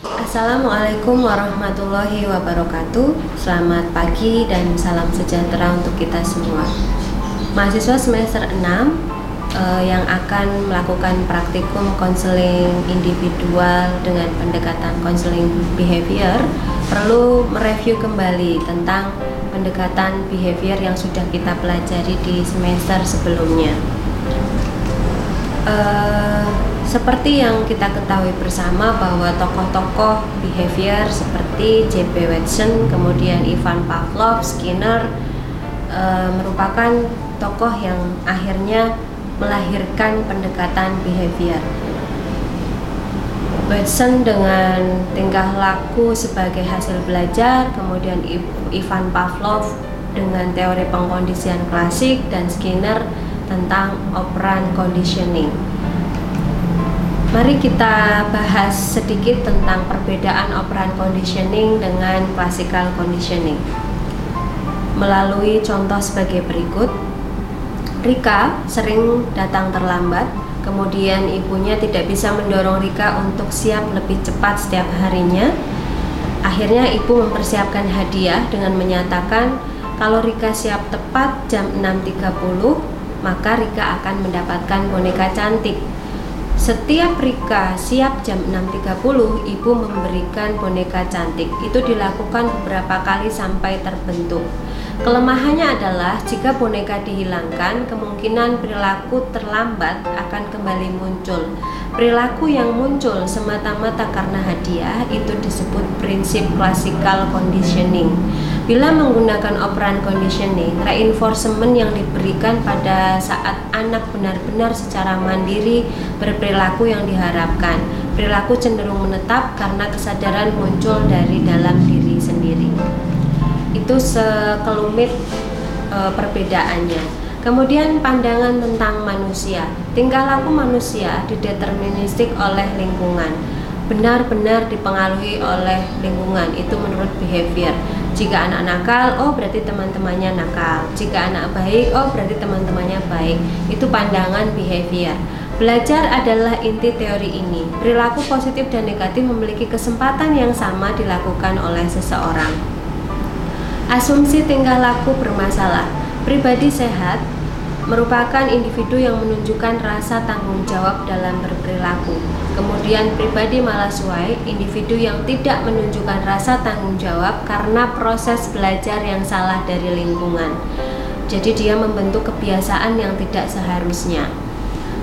Assalamualaikum warahmatullahi wabarakatuh. Selamat pagi dan salam sejahtera untuk kita semua. Mahasiswa semester 6 eh, yang akan melakukan praktikum konseling individual dengan pendekatan konseling behavior perlu mereview kembali tentang pendekatan behavior yang sudah kita pelajari di semester sebelumnya. Uh, seperti yang kita ketahui bersama bahwa tokoh-tokoh behavior seperti J.P. Watson, kemudian Ivan Pavlov, Skinner e, merupakan tokoh yang akhirnya melahirkan pendekatan behavior. Watson dengan tingkah laku sebagai hasil belajar, kemudian Ivan Pavlov dengan teori pengkondisian klasik dan Skinner tentang operant conditioning. Mari kita bahas sedikit tentang perbedaan operant conditioning dengan classical conditioning. Melalui contoh sebagai berikut, Rika sering datang terlambat, kemudian ibunya tidak bisa mendorong Rika untuk siap lebih cepat setiap harinya. Akhirnya ibu mempersiapkan hadiah dengan menyatakan kalau Rika siap tepat jam 6.30, maka Rika akan mendapatkan boneka cantik setiap Rika siap jam 6.30, ibu memberikan boneka cantik. Itu dilakukan beberapa kali sampai terbentuk. Kelemahannya adalah jika boneka dihilangkan, kemungkinan perilaku terlambat akan kembali muncul. Perilaku yang muncul semata-mata karena hadiah itu disebut prinsip classical conditioning. Bila menggunakan operant conditioning, reinforcement yang diberikan pada saat anak benar-benar secara mandiri berperilaku yang diharapkan. Perilaku cenderung menetap karena kesadaran muncul dari dalam diri sendiri itu sekelumit e, perbedaannya. Kemudian pandangan tentang manusia, tingkah laku manusia dideterministik oleh lingkungan, benar-benar dipengaruhi oleh lingkungan. Itu menurut behavior. Jika anak nakal, oh berarti teman-temannya nakal. Jika anak baik, oh berarti teman-temannya baik. Itu pandangan behavior. Belajar adalah inti teori ini. Perilaku positif dan negatif memiliki kesempatan yang sama dilakukan oleh seseorang. Asumsi tingkah laku bermasalah. Pribadi sehat merupakan individu yang menunjukkan rasa tanggung jawab dalam berperilaku. Kemudian pribadi malaswai, individu yang tidak menunjukkan rasa tanggung jawab karena proses belajar yang salah dari lingkungan. Jadi dia membentuk kebiasaan yang tidak seharusnya.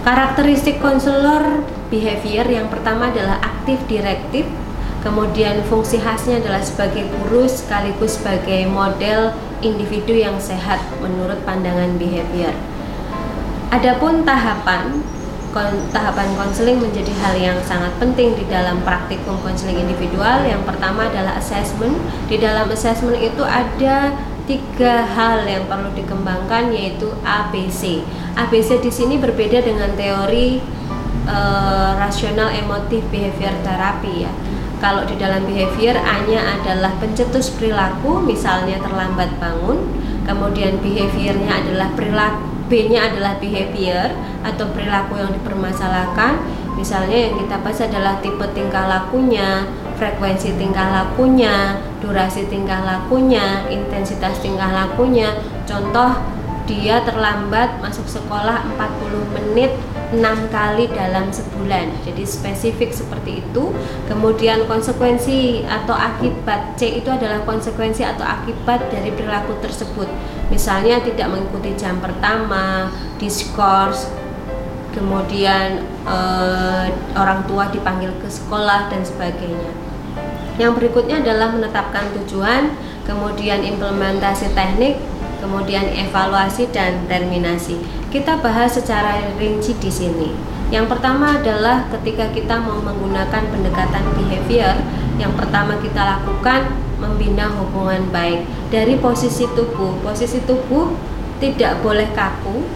Karakteristik konselor behavior yang pertama adalah aktif direktif, Kemudian fungsi khasnya adalah sebagai guru sekaligus sebagai model individu yang sehat menurut pandangan behavior. Adapun tahapan tahapan konseling menjadi hal yang sangat penting di dalam praktikum konseling individual. Yang pertama adalah assessment. Di dalam assessment itu ada tiga hal yang perlu dikembangkan yaitu ABC. ABC di sini berbeda dengan teori uh, rasional emotif behavior therapy ya. Kalau di dalam behavior A-nya adalah pencetus perilaku, misalnya terlambat bangun, kemudian behaviornya adalah perilaku B-nya adalah behavior atau perilaku yang dipermasalahkan. Misalnya yang kita bahas adalah tipe tingkah lakunya, frekuensi tingkah lakunya, durasi tingkah lakunya, intensitas tingkah lakunya. Contoh dia terlambat masuk sekolah 40 menit enam kali dalam sebulan. Jadi spesifik seperti itu. Kemudian konsekuensi atau akibat C itu adalah konsekuensi atau akibat dari perilaku tersebut. Misalnya tidak mengikuti jam pertama diskors kemudian eh, orang tua dipanggil ke sekolah dan sebagainya. Yang berikutnya adalah menetapkan tujuan kemudian implementasi teknik kemudian evaluasi dan terminasi. Kita bahas secara rinci di sini. Yang pertama adalah ketika kita mau menggunakan pendekatan behavior, yang pertama kita lakukan membina hubungan baik dari posisi tubuh. Posisi tubuh tidak boleh kaku,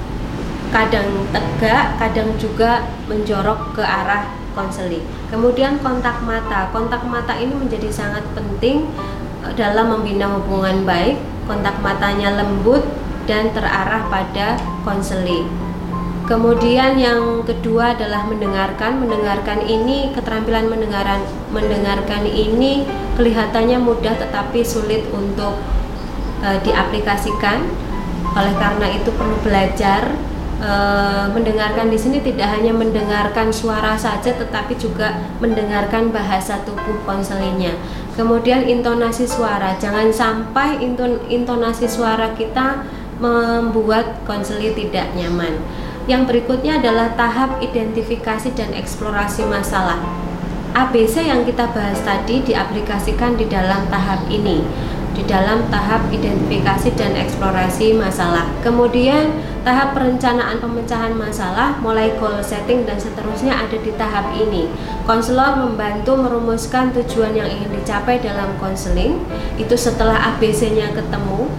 kadang tegak, kadang juga menjorok ke arah konseli. Kemudian kontak mata. Kontak mata ini menjadi sangat penting eh, dalam membina hubungan baik kontak matanya lembut dan terarah pada konseling. Kemudian yang kedua adalah mendengarkan. Mendengarkan ini keterampilan mendengaran mendengarkan ini kelihatannya mudah tetapi sulit untuk e, diaplikasikan. Oleh karena itu perlu belajar e, mendengarkan di sini tidak hanya mendengarkan suara saja tetapi juga mendengarkan bahasa tubuh konselingnya. Kemudian intonasi suara, jangan sampai intonasi suara kita membuat konseli tidak nyaman. Yang berikutnya adalah tahap identifikasi dan eksplorasi masalah. ABC yang kita bahas tadi diaplikasikan di dalam tahap ini, di dalam tahap identifikasi dan eksplorasi masalah. Kemudian tahap perencanaan pemecahan masalah, mulai goal setting dan seterusnya ada di tahap ini. Konselor membantu merumuskan tujuan yang ingin dicapai dalam konseling. Itu setelah ABC-nya ketemu,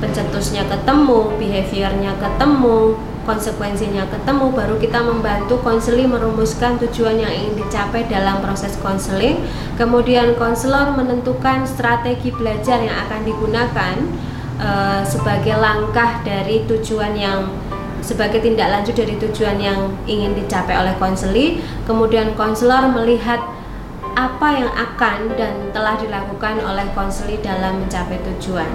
pencetusnya ketemu, behaviornya ketemu, konsekuensinya ketemu, baru kita membantu konseling merumuskan tujuan yang ingin dicapai dalam proses konseling. Kemudian konselor menentukan strategi belajar yang akan digunakan uh, sebagai langkah dari tujuan yang sebagai tindak lanjut dari tujuan yang ingin dicapai oleh konseli. Kemudian konselor melihat apa yang akan dan telah dilakukan oleh konseli dalam mencapai tujuan.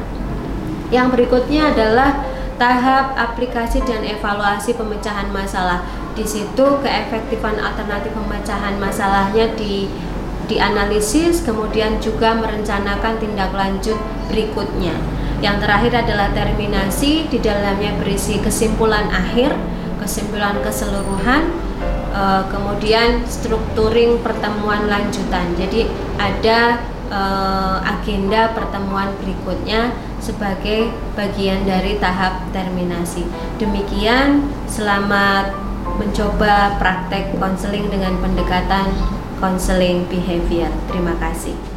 Yang berikutnya adalah tahap aplikasi dan evaluasi pemecahan masalah. Di situ keefektifan alternatif pemecahan masalahnya di dianalisis, kemudian juga merencanakan tindak lanjut berikutnya. Yang terakhir adalah terminasi, di dalamnya berisi kesimpulan akhir, kesimpulan keseluruhan, e, kemudian strukturing pertemuan lanjutan. Jadi ada e, agenda pertemuan berikutnya sebagai bagian dari tahap terminasi. Demikian, selamat mencoba praktek konseling dengan pendekatan konseling behavior. Terima kasih.